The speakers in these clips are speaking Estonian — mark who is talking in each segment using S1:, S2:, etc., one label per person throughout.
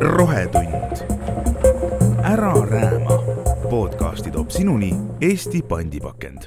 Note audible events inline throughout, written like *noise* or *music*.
S1: rohetund. ära rääma. podcasti toob sinuni Eesti pandipakend.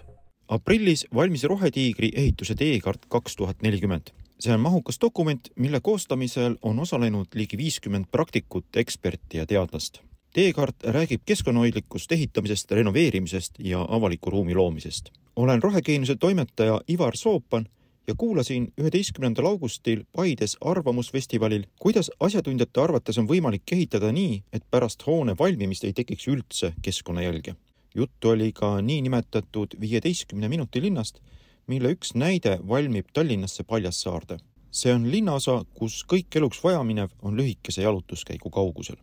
S2: aprillis valmis Rohetiigri ehituse teekaart kaks tuhat nelikümmend. see on mahukas dokument, mille koostamisel on osalenud ligi viiskümmend praktikut, eksperti ja teadlast teekaart räägib keskkonnahoidlikust ehitamisest, renoveerimisest ja avaliku ruumi loomisest. olen Rohegeeniuse toimetaja Ivar Soopan ja kuulasin üheteistkümnendal augustil Paides Arvamusfestivalil, kuidas asjatundjate arvates on võimalik ehitada nii, et pärast hoone valmimist ei tekiks üldse keskkonnajälge. juttu oli ka niinimetatud viieteistkümne minuti linnast, mille üks näide valmib Tallinnasse Paljassaarde. see on linnaosa, kus kõik eluks vajaminev on lühikese jalutuskäigu kaugusel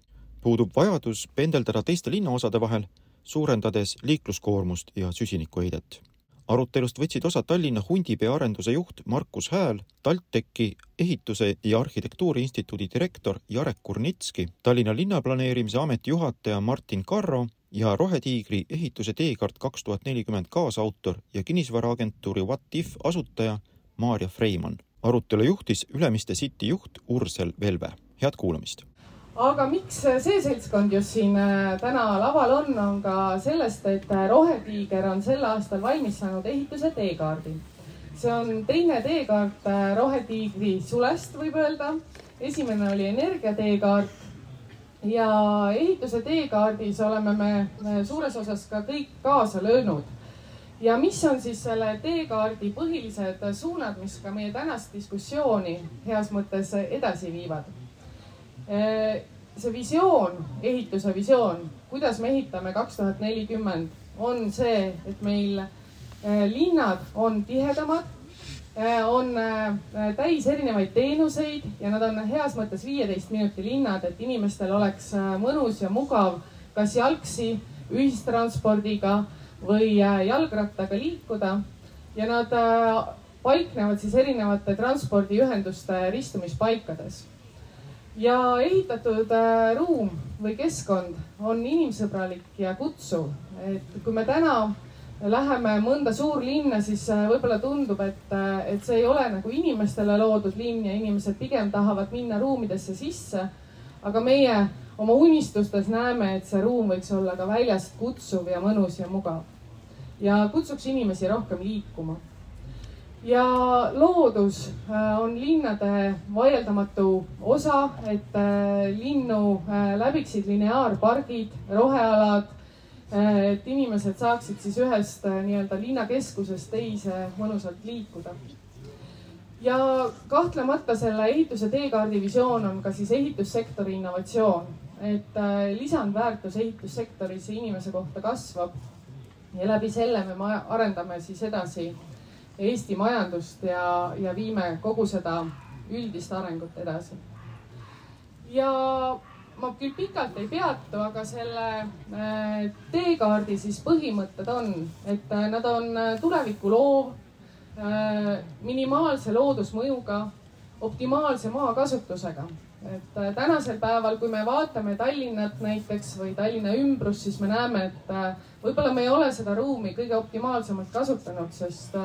S2: puudub vajadus pendeldada teiste linnaosade vahel, suurendades liikluskoormust ja süsinikuheidet. Arutelust võtsid osa Tallinna Hundipea arenduse juht Markus Hääl, TalTechi ehituse ja arhitektuuri instituudi direktor Jarek Kurnitski, Tallinna Linnaplaneerimise Ameti juhataja Martin Karro ja Rohetiigri ehituse teekaart kaks tuhat nelikümmend kaasautor ja kinnisvaraagentuuri What If asutaja Maarja Freimann. arutelu juhtis Ülemiste City juht Ursel Velve. head kuulamist
S3: aga miks see seltskond just siin äh, täna laval on, on ka sellest, et äh, Rohetiiger on sel aastal valmis saanud ehituse teekaardi. see on teine teekaart äh, Rohetiigri sulest, võib öelda. esimene oli energiateekaart ja ehituse teekaardis oleme me suures osas ka kõik kaasa löönud. ja mis on siis selle teekaardi põhilised suunad, mis ka meie tänast diskussiooni heas mõttes edasi viivad see visioon, ehituse visioon, kuidas me ehitame kaks tuhat nelikümmend, on see, et meil äh, linnad on tihedamad, äh, on täis erinevaid teenuseid ja nad on heas mõttes viieteist minuti linnad, et inimestel oleks mõnus ja mugav kas jalgsi, ühistranspordiga või jalgrattaga liikuda. ja nad paiknevad siis erinevate transpordiühenduste ristumispaikades ja ehitatud äh, ruum või keskkond on inimsõbralik ja kutsuv. et kui me täna läheme mõnda suurlinna, siis äh, võib-olla tundub, et, äh, et see ei ole nagu inimestele loodud linn ja inimesed pigem tahavad minna ruumidesse sisse. aga meie oma unistustes näeme, et see ruum võiks olla ka väljast kutsuv ja mõnus ja mugav. ja kutsuks inimesi rohkem liikuma ja loodus äh, on linnade vaieldamatu osa, et äh, linnu äh, läbiksid lineaarpargid, rohealad. et inimesed saaksid siis ühest nii-öelda linnakeskusest teise mõnusalt liikuda. ja kahtlemata selle ehituse teekaardi visioon on ka siis ehitussektori innovatsioon, et lisandväärtus ehitussektoris inimese kohta kasvab ja läbi selle me arendame siis edasi Eesti majandust ja, ja viime kogu seda üldist arengut edasi. ja ma küll pikalt ei peatu, aga selle äh, teekaardi siis põhimõtted on, et äh, nad on äh, tulevikku loov, minimaalse loodusmõjuga, optimaalse maakasutusega. et tänasel päeval, kui me vaatame Tallinnat näiteks või Tallinna ümbrust, siis me näeme, et võib-olla me ei ole seda ruumi kõige optimaalsemalt kasutanud, sest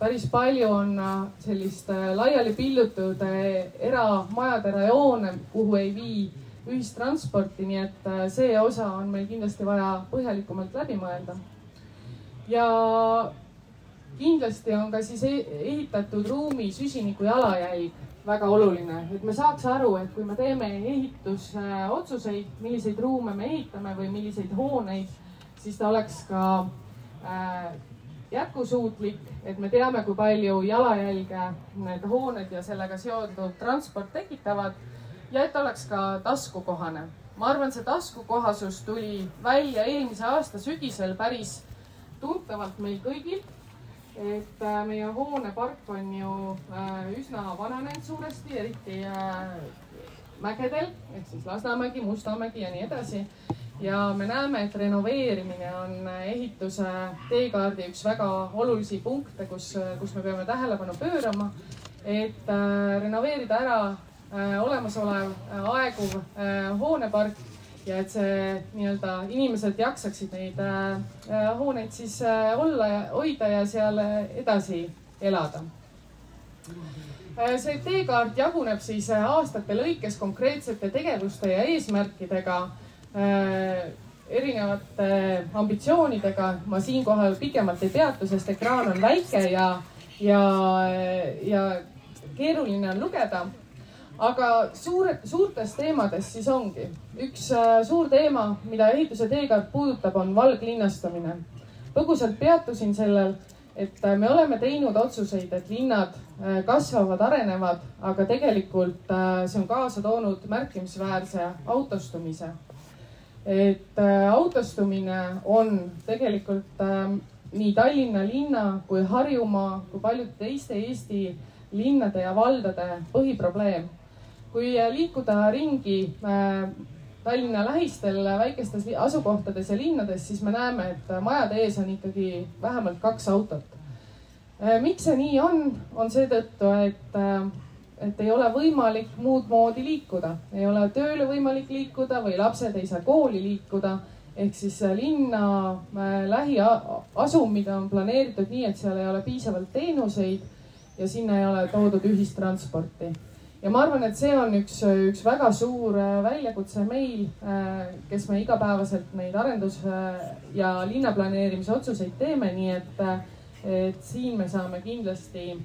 S3: päris palju on äh, sellist äh, laiali pillutud äh, eramajade rajoone, kuhu ei vii ühistransporti, nii et see osa on meil kindlasti vaja põhjalikumalt läbi mõelda. ja kindlasti on ka siis e-, ehitatud ruumi süsiniku jalajälg väga oluline, et me saaks aru, et kui me teeme ehitusotsuseid, milliseid ruume me ehitame või milliseid hooneid, siis ta oleks ka äh, jätkusuutlik, et me teame, kui palju jalajälge need hooned ja sellega seonduv transport tekitavad ja et oleks ka taskukohane. ma arvan, see taskukohasus tuli välja eelmise aasta sügisel päris tuntavalt meil kõigil. et äh, meie hoonepark on ju äh, üsna vananenud suuresti, eriti äh, mägedel ehk siis Lasnamägi, Mustamägi ja nii edasi ja me näeme, et renoveerimine on ehituse teekaardi üks väga olulisi punkte, kus, kus me peame tähelepanu pöörama. et äh, renoveerida ära äh, olemasolev äh, aeguv äh, hoonepark ja et see nii-öelda inimesed jaksaksid neid äh, äh hooneid siis äh, olla ja hoida ja seal edasi elada see teekaart jaguneb siis aastate lõikes konkreetsete tegevuste ja eesmärkidega erinevate ambitsioonidega. ma siinkohal pikemalt ei peatu, sest ekraan on väike ja, ja, ja keeruline on lugeda. aga suured, suurtes teemades siis ongi üks äh, suur teema, mida ehituse teekaart puudutab, on valglinnastumine. põgusalt peatusin sellel, et äh, me oleme teinud otsuseid, et linnad äh, kasvavad, arenevad, aga tegelikult see on kaasa toonud märkimisväärse autostumise et äh, autostumine on tegelikult äh, nii Tallinna linna kui Harjumaa kui paljude teiste Eesti linnade ja valdade põhiprobleem. kui äh, liikuda ringi äh, Tallinna lähistel väikestes asukohtades ja linnades, siis me näeme, et majade ees on ikkagi vähemalt kaks autot. Miks see nii on, on seetõttu, et et ei ole võimalik muud moodi liikuda, ei ole tööle võimalik liikuda või lapsed ei saa kooli liikuda. ehk siis linna äh, lähiasumid on planeeritud nii, et seal ei ole piisavalt teenuseid ja sinna ei ole toodud ühistransporti. ja ma arvan, et see on üks, üks väga suur äh, väljakutse meil, äh, kes me igapäevaselt neid arendus- ja linnaplaneerimise otsuseid teeme, nii et, et siin me saame kindlasti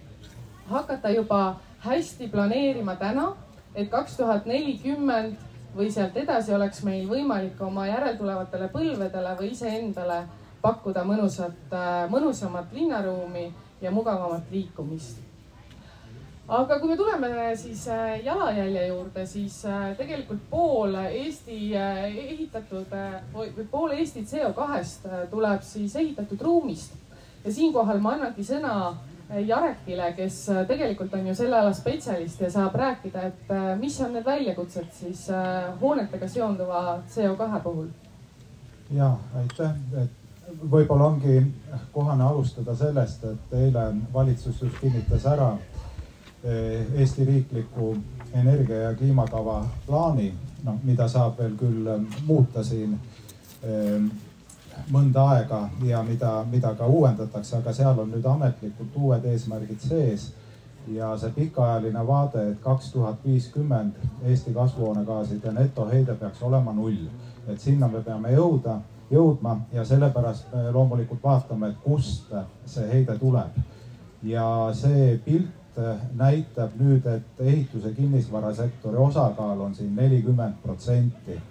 S3: hakata juba hästi planeerima täna, et kaks tuhat nelikümmend või sealt edasi oleks meil võimalik oma järeltulevatele põlvedele või iseendale pakkuda mõnusat, äh, mõnusamat linnaruumi ja mugavamat liikumist. aga kui me tuleme siis äh, jalajälje juurde, siis äh, tegelikult pool Eesti ehitatud või pool Eesti CO2-st tuleb siis ehitatud ruumist ja siinkohal ma annangi sõna Jarekile, kes äh, tegelikult on ju selle ala spetsialist ja saab rääkida, et äh, mis on need väljakutsed siis äh, hoonetega seonduva CO2 puhul?
S4: ja aitäh, et võib-olla ongi kohane alustada sellest, et eile valitsus just kinnitas ära Eesti riikliku energia ja kliimakava plaani, noh, mida saab veel küll muuta siin mõnda aega ja mida, mida ka uuendatakse, aga seal on nüüd ametlikult uued eesmärgid sees. ja see pikaajaline vaade, et kaks tuhat viiskümmend Eesti kasvuhoonegaaside netoheide peaks olema null. et sinna me peame jõuda, jõudma ja sellepärast me loomulikult vaatame, et kust see heide tuleb. ja see pilt näitab nüüd, et ehituse kinnisvarasektori osakaal on siin nelikümmend protsenti.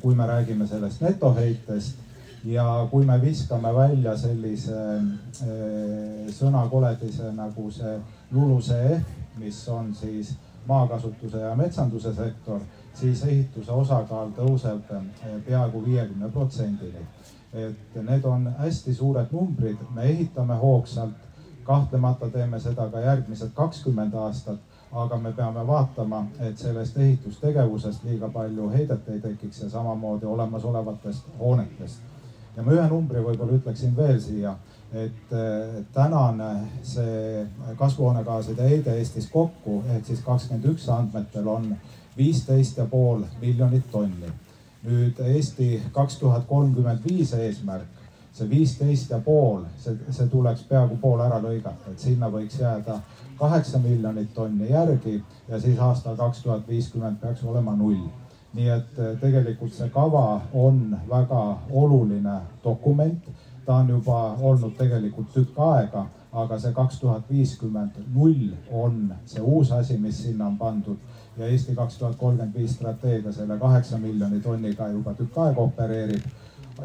S4: kui me räägime sellest netoheitest ja kui me viskame välja sellise äh, sõnakoledise nagu see LULUCF, mis on siis maakasutuse ja metsanduse sektor, siis ehituse osakaal tõuseb äh, peaaegu viiekümne protsendini. et need on hästi suured numbrid, me ehitame hoogsalt, kahtlemata teeme seda ka järgmised kakskümmend aastat aga me peame vaatama, et sellest ehitustegevusest liiga palju heidet ei tekiks ja samamoodi olemasolevatest hoonetest ja ma ühe numbri võib-olla ütleksin veel siia, et tänane see kasvuhoonegaaside heide Eestis kokku ehk siis kakskümmend üks andmetel on viisteist ja pool miljonit tonni. nüüd Eesti kaks tuhat kolmkümmend viis eesmärk, see viisteist ja pool, see, see tuleks peaaegu pool ära lõigata, et sinna võiks jääda kaheksa miljonit tonni järgi ja siis aastal kaks tuhat viiskümmend peaks olema null nii et eh, tegelikult see kava on väga oluline dokument. ta on juba olnud tegelikult tükk aega, aga see kaks tuhat viiskümmend null on see uus asi, mis sinna on pandud ja Eesti kaks tuhat kolmkümmend viis strateegia selle kaheksa miljoni tonniga juba tükk aega opereerib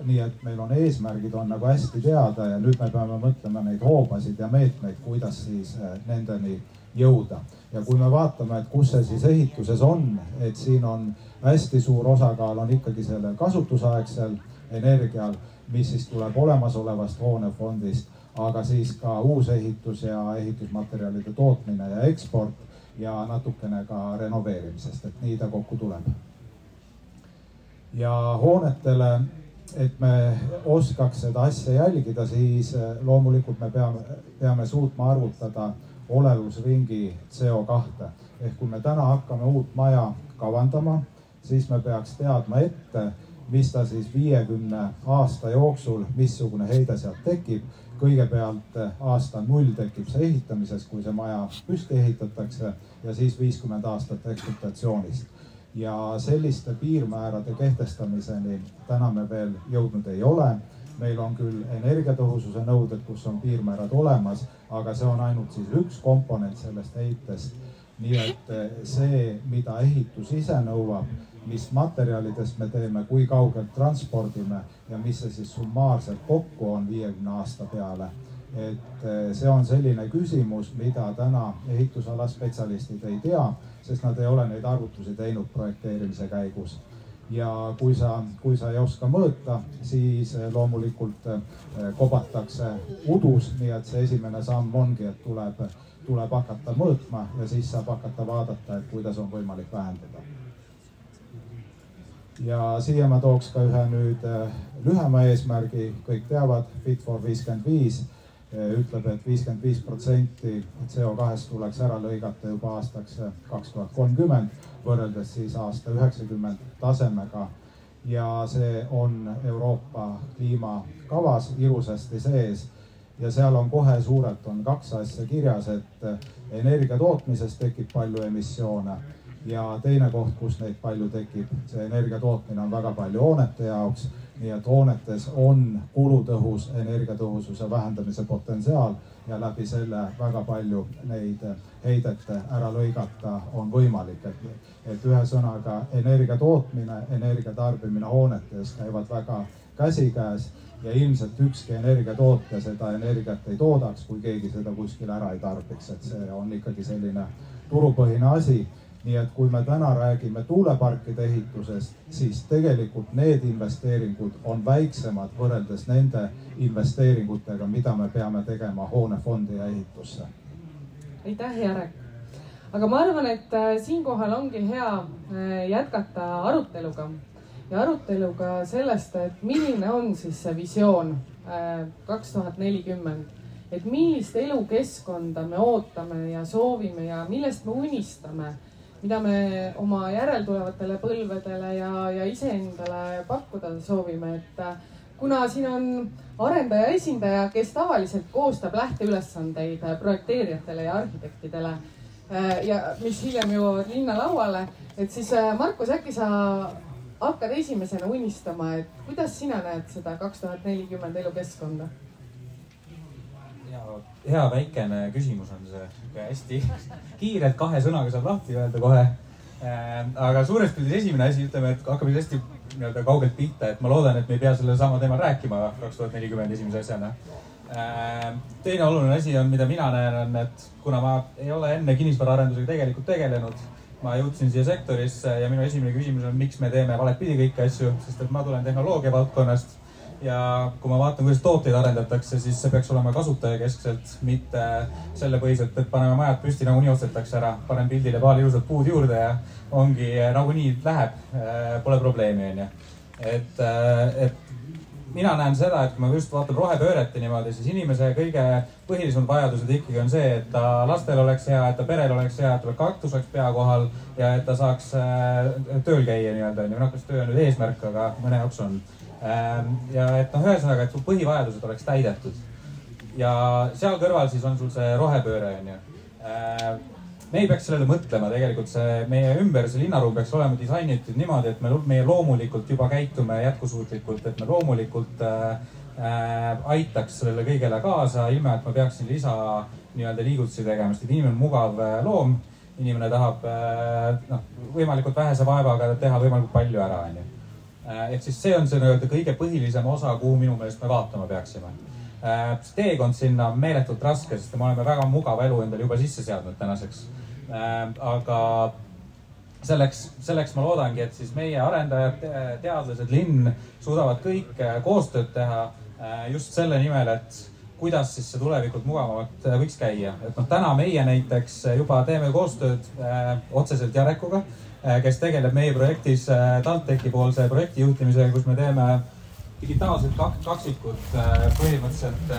S4: nii et meil on eesmärgid on nagu hästi teada ja nüüd me peame mõtlema neid hoobasid ja meetmeid, kuidas siis eh, nendeni jõuda. ja kui me vaatame, et kus see siis ehituses on, et siin on hästi suur osakaal on ikkagi sellel kasutusaegsel energial, mis siis tuleb olemasolevast hoonefondist, aga siis ka uusehitus ja ehitusmaterjalide tootmine ja eksport ja natukene ka renoveerimisest, et nii ta kokku tuleb. ja hoonetele, et me oskaks seda asja jälgida, siis eh, loomulikult me peame, peame suutma arvutada olevusringi CO kahte ehk kui me täna hakkame uut maja kavandama siis me peaks teadma ette, mis ta siis viiekümne aasta jooksul, missugune heide sealt tekib kõigepealt aasta null tekib see ehitamises, kui see maja püsti ehitatakse ja siis viiskümmend aastat ekspluatatsioonist. ja selliste piirmäärade kehtestamiseni täna me veel jõudnud ei ole. meil on küll energiatõhususe nõuded, kus on piirmäärad olemas, aga see on ainult siis üks komponent sellest heitest. nii et see, mida ehitus ise nõuab mis materjalidest me teeme, kui kaugelt transpordime ja mis see siis summaarselt kokku on viiekümne aasta peale. et eh, see on selline küsimus, mida täna ehitusala spetsialistid ei tea, sest nad ei ole neid arvutusi teinud projekteerimise käigus ja kui sa, kui sa ei oska mõõta, siis eh, loomulikult eh, kobatakse udus, nii et see esimene samm ongi, et tuleb, tuleb hakata mõõtma ja siis saab hakata vaadata, et kuidas on võimalik vähendada ja siia ma tooks ka ühe nüüd äh, lühema eesmärgi, kõik teavad, Fit for viiskümmend viis äh, ütleb et, et viiskümmend viis protsenti CO2-st tuleks ära lõigata juba aastaks äh, kaks tuhat kolmkümmend, võrreldes siis aasta üheksakümmend tasemega. ja see on Euroopa kliimakavas ilusasti sees. Ja seal on kohe suurelt on kaks asja kirjas, et energia tootmises tekib palju emissioone ja teine koht, kus neid palju tekib, see energia tootmine on väga palju hoonete jaoks. nii et hoonetes on kulutõhus energiatõhususe vähendamise potentsiaal ja läbi selle väga palju neid heidet ära lõigata on võimalik, et, et ühesõnaga energia tootmine, energia tarbimine hoonetes käivad väga käsikäes ja ilmselt ükski energiatootja seda energiat ei toodaks, kui keegi seda kuskil ära ei tarbiks, et see on ikkagi selline turupõhine asi nii et kui me täna räägime tuuleparkide ehitusest, siis tegelikult need investeeringud on väiksemad võrreldes nende investeeringutega, mida me peame tegema hoonefondi ja ehitusse.
S3: aitäh, Jarek. aga ma arvan, et äh, siinkohal ongi hea äh, jätkata aruteluga ja aruteluga sellest, et milline on siis see visioon äh, kaks tuhat nelikümmend et millist elukeskkonda me ootame ja soovime ja millest me unistame mida me oma järeltulevatele põlvedele ja, ja iseendale pakkuda soovime, et äh, kuna siin on arendaja esindaja, kes tavaliselt koostab lähteülesandeid äh, projekteerijatele ja arhitektidele äh, ja mis hiljem jõuavad linnalauale, et siis Markus, äkki sa hakkad esimesena unistama, et kuidas sina näed seda kaks tuhat nelikümmend elukeskkonda?
S5: Hea väikene küsimus on see, hästi kiirelt kahe sõnaga saab lahti öelda kohe. Ähm, aga suures pildis esimene asi, ütleme, et hakkame hästi nii-öelda kaugelt pihta, et ma loodan, et me ei pea sellel samal teemal rääkima kaks tuhat nelikümmend esimese asjana. Ähm, teine oluline asi on, mida mina näen, on, et kuna ma ei ole enne kinnisvaraarendusega tegelikult tegelenud, ma jõudsin siia sektorisse ja minu esimene küsimus on, miks me teeme valet pidi kõiki asju, sest et ma tulen tehnoloogia valdkonnast ja kui ma vaatan, kuidas tooteid arendatakse, siis see peaks olema kasutajakeskselt, mitte sellepõhiselt, et paneme majad püsti, nagunii ostetakse ära, panen pildile paar ilusat puud juurde ja ongi nagunii läheb, äh, pole probleemi, onju. et, äh, et mina näen seda, et kui ma just vaatan rohepööret ja niimoodi, siis inimese kõige põhilisemad vajadused ikkagi on see, et ta lastel oleks hea, et ta perel oleks hea, et tal kaktus oleks pea kohal ja et ta saaks tööl käia nii-öelda onju, noh, kas töö on nüüd eesmärk, aga mõne jaoks on ja et noh, ühesõnaga, et su põhivajadused oleks täidetud. ja seal kõrval siis on sul see rohepööre, onju. Ähm, me ei peaks sellele mõtlema, tegelikult see meie ümber, see linnaruum peaks olema disainitud niimoodi, et me, meie loomulikult juba käitume jätkusuutlikult, et me loomulikult äh, aitaks sellele kõigele kaasa, ilma et ma peaksin lisa nii-öelda liigutusi tegema, sest et inimene on mugav äh, loom. inimene tahab äh, noh, võimalikult vähese vaevaga teha võimalikult palju ära, onju ehk siis see on see nii-öelda kõige põhilisem osa, kuhu minu meelest me vaatama peaksime. Äh, teekond sinna on meeletult raske, sest me oleme väga mugava elu endale juba sisse seadnud tänaseks. Äh, aga selleks, selleks ma loodangi, et siis meie arendajad, teadlased, linn suudavad kõik koostööd teha just selle nimel, et kuidas siis see tulevikult mugavamalt võiks käia. et noh, täna meie näiteks juba teeme koostööd otseselt Jarekuga Äh, kes tegeleb meie projektis äh, TalTechi poolse projekti juhtimisega, kus me teeme digitaalsed kak kaksikud äh, põhimõtteliselt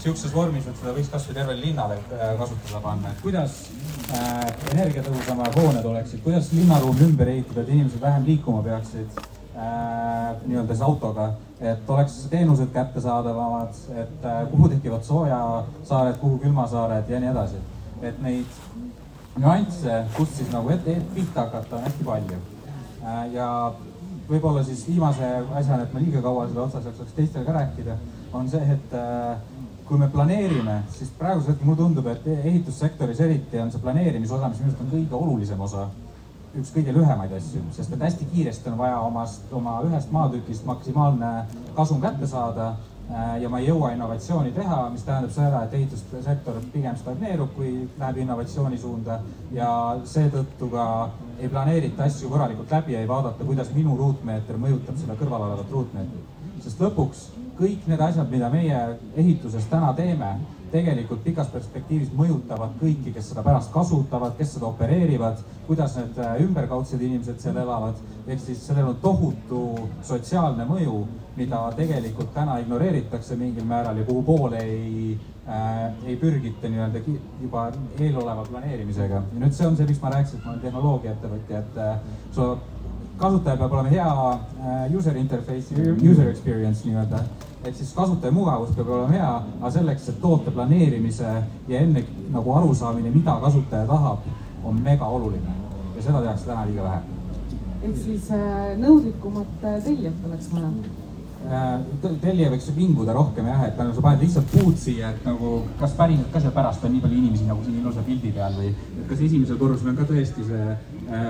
S5: sihukeses vormis, et seda võiks kasvõi tervele linnale kasutusele panna, et kuidas energiatõhusamad hooned oleksid, kuidas linnaruumi ümber ehitada, et inimesed vähem liikuma peaksid äh, nii-öelda siis autoga, et oleks teenused kättesaadavamad, et äh, kuhu tekivad soojasaared, kuhu külmasaared ja nii edasi. et neid nüansse, kust siis nagu ette pihta hakata, on hästi palju äh,. ja võib-olla siis viimase asjana, et ma liiga kaua selle otsas jaksaks teistele ka rääkida, on see, et äh, kui me planeerime, siis praegusel hetkel mulle tundub, et ehitussektoris eriti on see planeerimise osa, mis minu arust on kõige olulisem osa, üks kõige lühemaid asju, sest et hästi kiiresti on vaja omast, oma ühest maatükist maksimaalne kasum kätte saada ja ma ei jõua innovatsiooni teha, mis tähendab seda, et ehitussektor pigem stagneerub, kui läheb innovatsiooni suunda ja seetõttu ka ei planeerita asju korralikult läbi, ei vaadata, kuidas minu ruutmeeter mõjutab seda kõrval olevat ruutmeetrit. sest lõpuks kõik need asjad, mida meie ehituses täna teeme, tegelikult pikas perspektiivis mõjutavad kõiki, kes seda pärast kasutavad, kes seda opereerivad, kuidas need äh, ümberkaudsed inimesed seal elavad. ehk siis sellel on tohutu sotsiaalne mõju, mida tegelikult täna ignoreeritakse mingil määral ja kuhu poole ei äh,, ei pürgita nii-öelda juba eeloleva planeerimisega. ja nüüd see on see, miks ma rääkisin, et ma olen tehnoloogiaettevõtja, et äh, so kasutaja peab olema hea äh, user interface, user experience nii-öelda et siis kasutaja mugavus peab olema hea, aga selleks, et toote planeerimise ja enne nagu arusaamine, mida kasutaja tahab, on mega oluline ja seda tehakse täna liiga vähe.
S3: ehk siis äh, nõudlikumat äh, tellijat oleks vaja
S5: äh,? tellija võiks vinguda rohkem jah, et nagu sa paned lihtsalt puud siia, et nagu kas päriselt ka seal pärast on nii palju inimesi nagu siin ilusa pildi peal või et kas esimesel korrusel on ka tõesti see äh,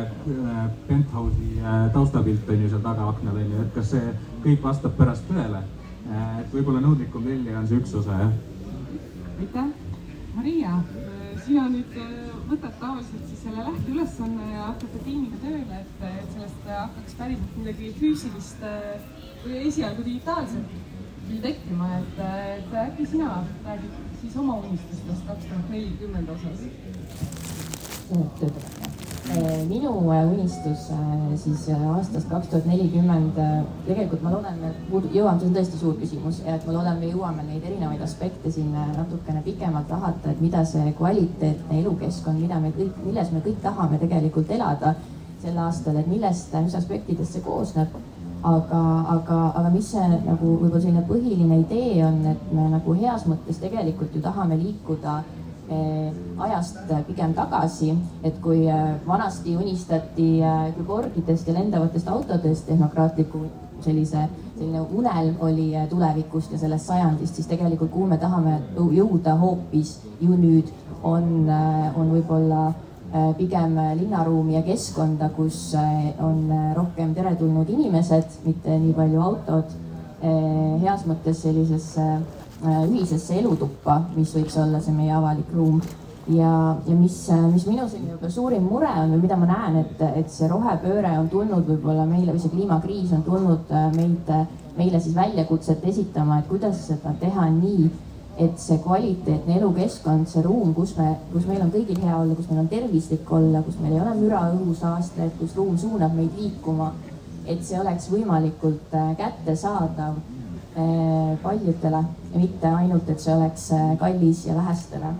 S5: penthouse'i äh, taustapilt on ju seal taga aknal on ju, et kas see kõik vastab pärast tõele et võib-olla nõudlikum tellija on see üks osa, jah.
S3: aitäh, Maria, sina nüüd äh, võtad tavaliselt siis selle lähteülesanne ja hakkate tiimiga tööle, et, et sellest hakkaks päriselt midagi füüsilist äh, või esialgu digitaalselt tekkima, et, et äkki sina räägid siis oma unistustest kaks tuhat nelikümmend osas?
S6: töötab minu eh, unistus eh, siis aastast kaks tuhat nelikümmend, tegelikult ma loodan, jõuame, see on tõesti suur küsimus, et ma loodan, me jõuame neid erinevaid aspekte siin natukene pikemalt lahata, et mida see kvaliteetne elukeskkond, mida me kõik, milles me kõik tahame tegelikult elada sel aastal, et millest, mis aspektidest see koosneb. Aga, aga, aga mis see nagu võib-olla selline põhiline idee on, et me nagu heas mõttes tegelikult ju tahame liikuda Eh, ajast pigem tagasi, et kui eh, vanasti unistati eh, küborgidest ja lendavatest autodest tehnokraatliku sellise, selline unelm oli tulevikust ja sellest sajandist, siis tegelikult kuhu me tahame jõuda hoopis ju nüüd, on, on võib-olla pigem linnaruumi ja keskkonda, kus on rohkem teretulnud inimesed, mitte nii palju autod. heas mõttes sellisesse Äh, ühisesse elutuppa, mis võiks olla see meie avalik ruum. ja, ja mis, äh, mis minu selline võib-olla suurim mure on või mida ma näen, et, et see rohepööre on tulnud võib-olla meile või see kliimakriis on tulnud äh, meid, meile siis väljakutset esitama, et kuidas seda teha nii, et see kvaliteetne elukeskkond, see ruum, kus me, kus meil on kõigil hea olla, kus meil on tervislik olla, kus meil ei ole müra, õhusaastet, kus ruum suunab meid liikuma, et see oleks võimalikult kättesaadav paljudele ja mitte ainult, et see oleks eh, kallis ja lähestele.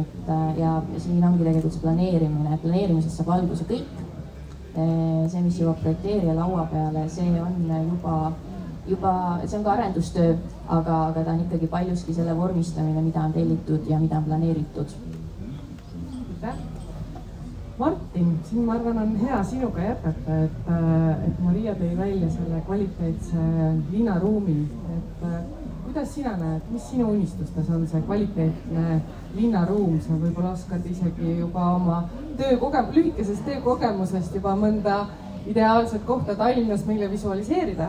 S6: et eh, ja siin ongi tegelikult see planeerimine, planeerimisest saab alguse kõik. see, mis jõuab projekteerija laua peale, see on juba, juba, see on ka arendustöö, aga, aga ta on ikkagi paljuski selle vormistamine, mida on tellitud ja mida on planeeritud.
S3: Martin, siin ma arvan, on hea sinuga jätkata, et, äh, et Maria tõi välja selle kvaliteetse linnaruumi, et äh, kuidas sina näed, mis sinu unistustes on see kvaliteetne linnaruum, sa võib-olla oskad isegi juba oma töökogem-, lühikesest töökogemusest juba mõnda ideaalset kohta Tallinnas meile visualiseerida?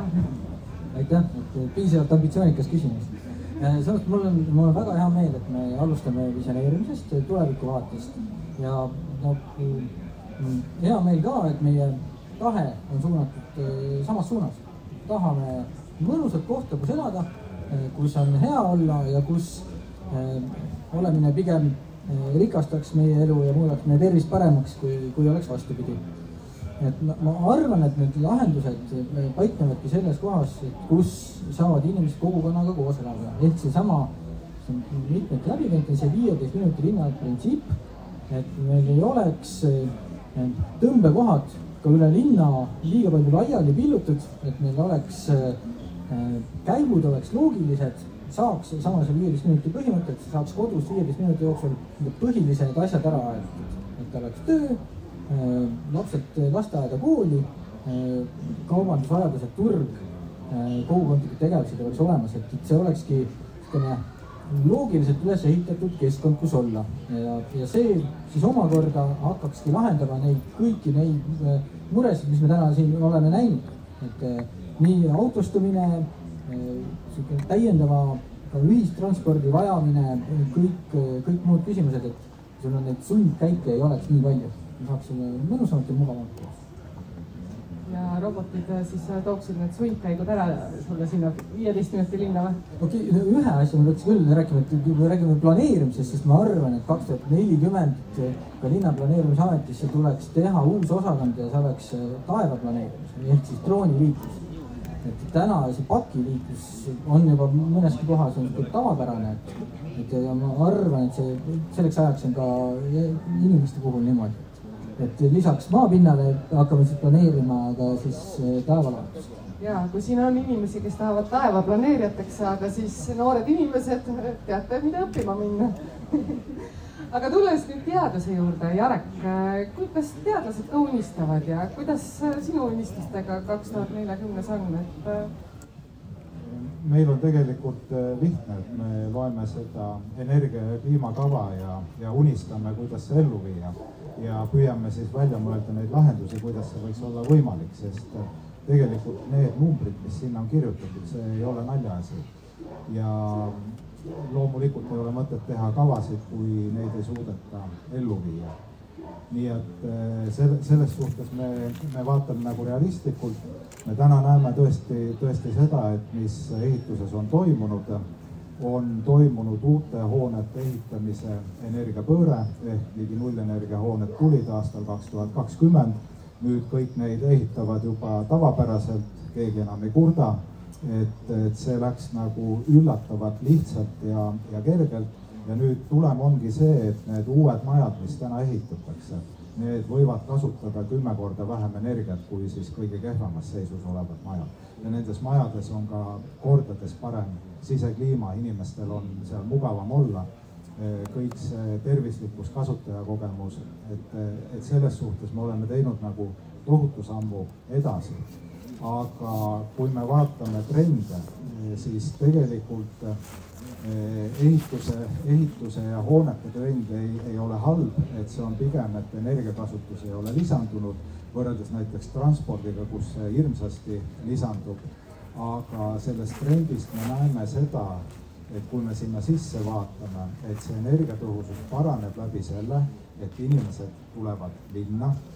S7: aitäh, et piisavalt ambitsioonikas küsimus. Äh, mõttes mul on, mul on väga hea meel, et me alustame visioneerimisest, tulevikuvaatest ja no hea meel ka, et meie tahe on suunatud äh, samas suunas. tahame mõnusat kohta, kus elada, äh, kus on hea olla ja kus äh, olemine pigem rikastaks meie elu ja muudaks meie tervist paremaks, kui, kui oleks vastupidi. et ma, arvan, et need lahendused paiknevadki selles kohas, kus saavad inimesed kogukonnaga koos elada, ehk seesama, see on mitmeti läbi käinud, see viieteist minuti linna printsiip et meil ei oleks tõmbekohad ka üle linna liiga palju laiali pillutud, et meil oleks äh, käigud oleks loogilised, saaks samasuguse viieteist minuti põhimõtet, saaks kodus viieteist minuti jooksul põhilised asjad ära aetud. et oleks töö, lapsed lasteaeda, kooli, kaubandusvajadused, turg, kogukondlikud tegevused oleks olemas, et see olekski niisugune loogiliselt üles ehitatud keskkond, kus olla. Ja, ja see siis omakorda hakkakski lahendama neid kõiki neid äh, muresid, mis me täna siin oleme näinud. et äh, nii autostumine, äh, täiendava ka ühistranspordi vajamine, kõik, kõik muud küsimused, et sul on neid sundkäike ei oleks nii palju, me saaksime mõnusamalt ja mugavamalt koos
S3: ja robotid äh, siis äh, tooksid need sundkäigud ära sulle sinna viieteist minuti linna või?
S7: okei okay,, ühe asja ma peaks küll rääkima, et kui me räägime planeerimisest, siis ma arvan, et kaks tuhat nelikümmend ka linna planeerimisametisse tuleks teha uus osakond ja see oleks äh, taeva planeerimine ehk siis drooniliiklus. et täna see pakiliiklus on juba mõneski kohas on tavapärane, et, et ja ma arvan, et see selleks ajaks on ka inimeste puhul niimoodi et lisaks maapinnale hakkame siis planeerima ka siis eh, taevalaadust.
S3: ja kui siin on inimesi, kes tahavad taevaplaneerijateks saada, siis noored inimesed, teate, mida õppima minna *laughs* aga tulles nüüd teaduse juurde, Jarek, kuidas teadlased ka unistavad ja kuidas sinu unistustega kaks tuhat neljakümnes on, et?
S4: Meil on tegelikult eh, lihtne, et me loeme seda energia ja kliimakava ja, ja unistame, kuidas see ellu viia ja püüame siis välja mõelda neid lahendusi, kuidas see võiks olla võimalik, sest äh, tegelikult need numbrid, mis sinna on kirjutatud, see ei ole naljaasi. ja loomulikult ei ole mõtet teha kavasid, kui neid ei suudeta ellu viia. Nii et äh, selle, selles suhtes me, me vaatame nagu realistlikult. me täna näeme tõesti, tõesti seda, et mis ehituses on toimunud on toimunud uute hoonete ehitamise energiapööre ehk ligi nullenergia hooned tulid aastal kaks tuhat kakskümmend. nüüd kõik neid ehitavad juba tavapäraselt, keegi enam ei kurda. et, et see läks nagu üllatavalt lihtsalt ja, ja kergelt ja nüüd tulem ongi see, et need uued majad, mis täna ehitatakse, need võivad kasutada kümme korda vähem energiat kui siis kõige kehvemas seisus olevad majad. ja nendes majades on ka kordades parem sisekliima, inimestel on seal mugavam olla. kõik see tervislikkus, kasutajakogemus, et, et selles suhtes me oleme teinud nagu tohutu sammu edasi. aga kui me vaatame trende, siis tegelikult ehituse, ehituse ja hoonete trend ei, ei ole halb, et see on pigem, et energiakasutus ei ole lisandunud võrreldes näiteks transpordiga, kus see hirmsasti lisandub. Aga sellest trendist me näeme seda, et kui me sinna sisse vaatame, et see energiatõhusus paraneb läbi selle, et inimesed tulevad linna, eh,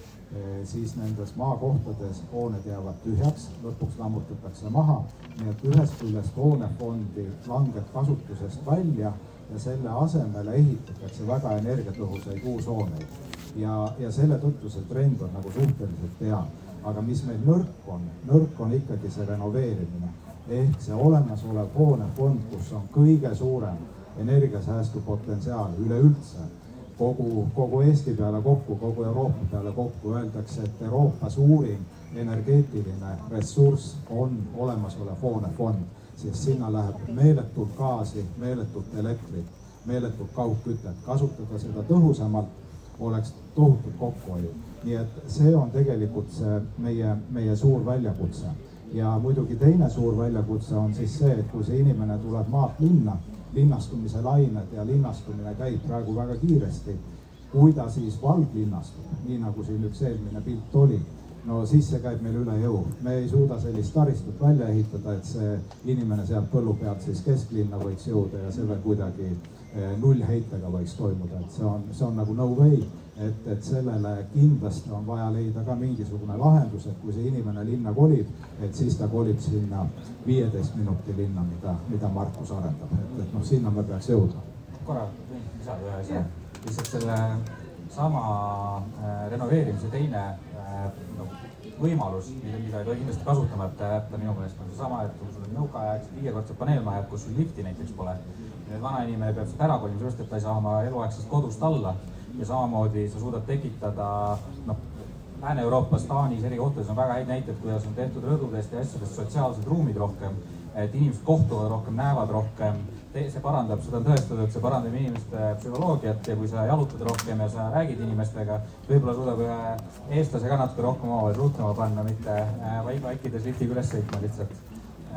S4: siis nendes maakohtades hooned jäävad tühjaks, lõpuks lammutatakse maha. nii et ühest küljest hoonefondi langeb kasutusest välja ja selle asemele ehitatakse väga energiatõhusaid uushooneid. ja, ja selle tõttu see trend on nagu suhteliselt hea aga mis meil nõrk on, nõrk on ikkagi see renoveerimine ehk see olemasolev hoonefond, kus on kõige suurem energiasäästu potentsiaal üleüldse kogu, kogu Eesti peale kokku, kogu Euroopa peale kokku, öeldakse, et Euroopa suurim energeetiline ressurss on olemasolev hoonefond, sest sinna läheb meeletult gaasi, meeletult elektrit, meeletult kaugkütet, kasutada seda tõhusamalt oleks tohutult kokkuhoiu nii et see on tegelikult see meie, meie suur väljakutse. ja muidugi teine suur väljakutse on siis see, et kui see inimene tuleb maalt linna, linnastumise lained ja linnastumine käib praegu väga kiiresti. kui ta siis valglinnastub, nii nagu siin üks eelmine pilt oli, no siis see käib meil üle jõu. me ei suuda sellist taristut välja ehitada, et see inimene sealt põllu pealt siis kesklinna võiks jõuda ja selle kuidagi eh, nullheitega võiks toimuda, et see on, see on nagu no way et, et sellele kindlasti on vaja leida ka mingisugune lahendus, et kui see inimene linna kolib, et siis ta kolib sinna viieteist minuti linna, mida, mida Markus arendab, et, et noh, sinna me peaks jõudma.
S5: korra võin lisada ühe asja, lihtsalt selle sama äh, renoveerimise teine äh, noh, võimalus, mida, ei tohi kindlasti kasutamata jätta minu meelest on seesama, et kui sul on nõukaaegsed viiekordsed paneelmajad, kus sul lifti näiteks pole. nüüd vana inimene peab sealt ära kolima, sellepärast et ta ei saa oma eluaegsest kodust alla ja samamoodi sa suudad tekitada noh, Lääne-Euroopas, Taanis, eri kohtades on väga häid näiteid, kuidas on tehtud rõdudest ja asjadest sotsiaalsed ruumid rohkem. et inimesed kohtuvad rohkem, näevad rohkem, see parandab, seda on tõestatud, see parandab inimeste psühholoogiat ja kui sa jalutad rohkem ja sa räägid inimestega, võib-olla suudab ühe eestlase ka natuke rohkem omavahel suhtlema panna, mitte äh, vaikides liftiga üles sõitma lihtsalt.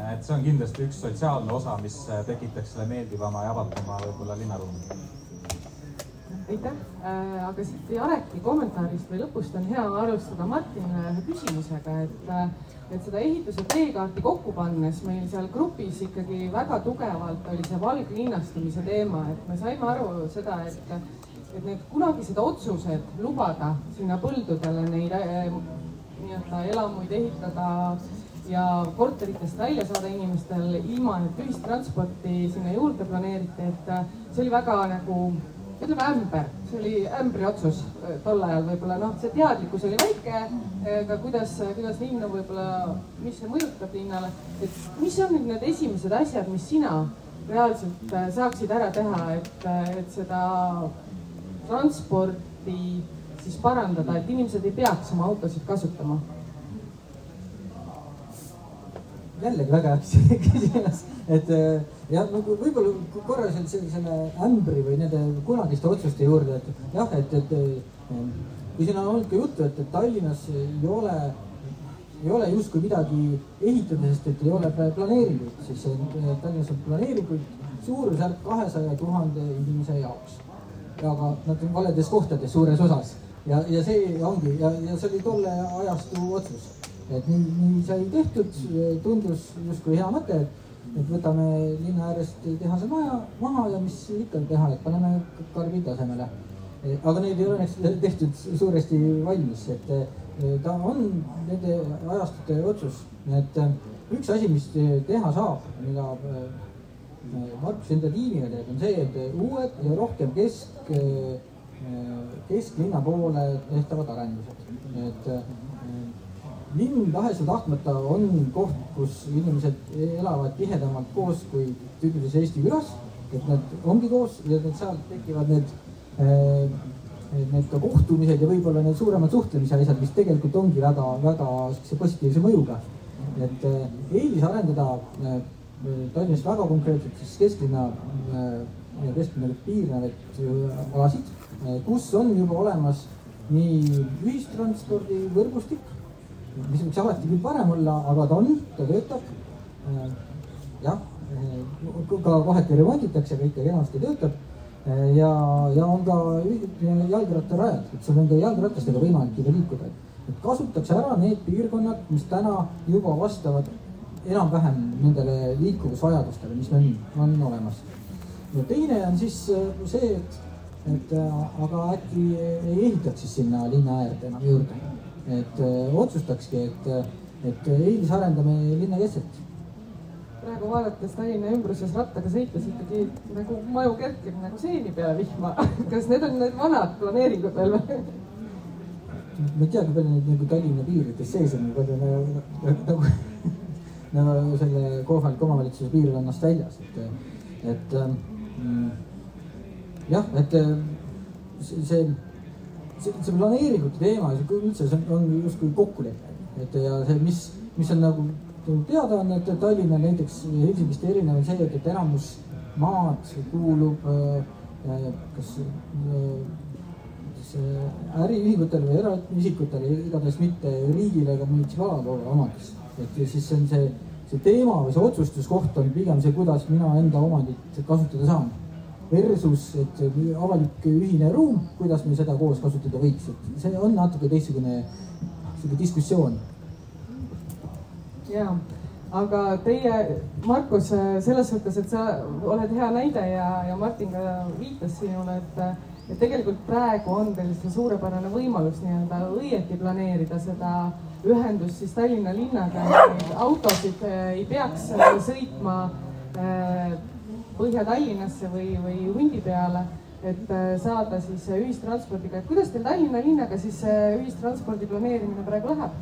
S5: et see on kindlasti üks sotsiaalne osa, mis tekitaks selle meeldivama ja avatuma võib-olla linnaruumi
S3: aitäh, äh, aga siit Jareki kommentaarist või lõpust on hea alustada Martinile ühe küsimusega, et, äh, et seda ehituse teekaarti kokku pannes meil seal grupis ikkagi väga tugevalt oli see valglinnastumise teema, et me saime aru seda, et, et need kunagised otsused lubada sinna põldudele neid äh, nii-öelda elamuid ehitada ja korteritest välja saada inimestel ilma, et ühistransporti sinna juurde planeeriti, et see oli väga nagu ütleme ämber, see oli ämbri otsus äh, tol ajal võib-olla. Noh, see teadlikkus oli väike, aga kuidas, kuidas linna võib-olla, mis see mõjutab linnale, et mis on nüüd need esimesed asjad, mis sina reaalselt äh, saaksid ära teha, et, äh, et seda transporti siis parandada, et inimesed ei peaks oma autosid kasutama
S7: jällegi väga hea *laughs* küsimus, et äh, ja nagu võib-olla korra selle, selle ämbri või nende kunagiste otsuste juurde, et jah, et, et äh, kui siin on olnud ka juttu, et, et Tallinnas ei ole, ei ole justkui midagi ehitada, sest et ei ole planeeringuid, siis äh, Tallinnas on planeeringuid suurusjärk kahesaja tuhande inimese jaoks. aga nad on valedes kohtades suures osas. Ja, ja see ongi ja, ja see oli tolle ajastu otsus et nii, nii sai tehtud, tundus justkui hea mõte, et, et võtame linna äärest tehase maja maha ja mis ikka teha, et paneme karbid asemele. aga neid ei ole õnneks tehtud suuresti valmis, et ta on nende ajastute otsus, et üks asi, mis teha saab, mida Markus enda tiimiga teeb, on see, et uued ja rohkem kesk, kesklinna poole tehtavad arendused, et linn tahes-tahtmata on koht, kus inimesed elavad tihedamalt koos kui tüüpilises Eesti külas. et nad ongi koos ja need seal tekivad need, eh, need ka kohtumised ja võib-olla need suuremad suhtlemise asjad, mis tegelikult ongi väga-väga positiivse mõjuga. et eh, eelis arendada eh, Tallinnas väga konkreetselt siis kesklinna ja kesklinnaga piirnevaid alasid, kus on juba olemas nii ühistranspordivõrgustik mis võiks alati küll parem olla, aga ta on, ta töötab. Äh, jah, äh, ka kohati remonditakse, ikka kenasti töötab. Äh, ja, ja on ka jalgrattarajad, et sul on ka jalgratastega võimalik juba liikuda. et kasutatakse ära need piirkonnad, mis täna juba vastavad enam-vähem nendele liikuvusvajadustele, mis meil on olemas. ja teine on siis see, et, et aga äkki ei ehitaks siis sinna linna äärde enam juurde et äh, otsustakski, et, et eelisarendame linna keskelt.
S3: praegu vaadates Tallinna ümbruses rattaga sõites ikkagi nagu maju kerkib nagu seeni peale vihma. *laughs* kas need on need vanad planeeringud veel või?
S7: ma ei tea, kui palju neid nagu Tallinna piirides sees on, palju nagu, nagu, nagu selle kohaliku omavalitsuse piirkonnast väljas, et, et ähm, jah, et äh, see see, see planeeringute teema, üldse see on, on justkui kokkulepe, et ja see, mis, mis on nagu teada on, et Tallinna näiteks Helsingist erinev on see, et, et enamus maad kuulub äh, kas äh, äriühingutele või eraisikutele, igatahes mitte riigile ega munitsipaalkoole omandis. et siis see on see, see teema või see otsustuskoht on pigem see, kuidas mina enda omandit kasutada saan versus, et avalik ühine ruum, kuidas me seda koos kasutada võiks, et see on natuke teistsugune sihuke diskussioon.
S3: ja, aga teie, Markus, selles suhtes, et sa oled hea näide ja, ja Martin ka viitas sinule, et, et tegelikult praegu on teil see suurepärane võimalus nii-öelda õieti planeerida seda ühendust siis Tallinna linnaga, et autosid ei peaks sõitma äh, Põhja-Tallinnasse või, või hundi peale, et äh, saada siis ühistranspordiga, et kuidas teil Tallinna linnaga siis ühistranspordi planeerimine praegu läheb?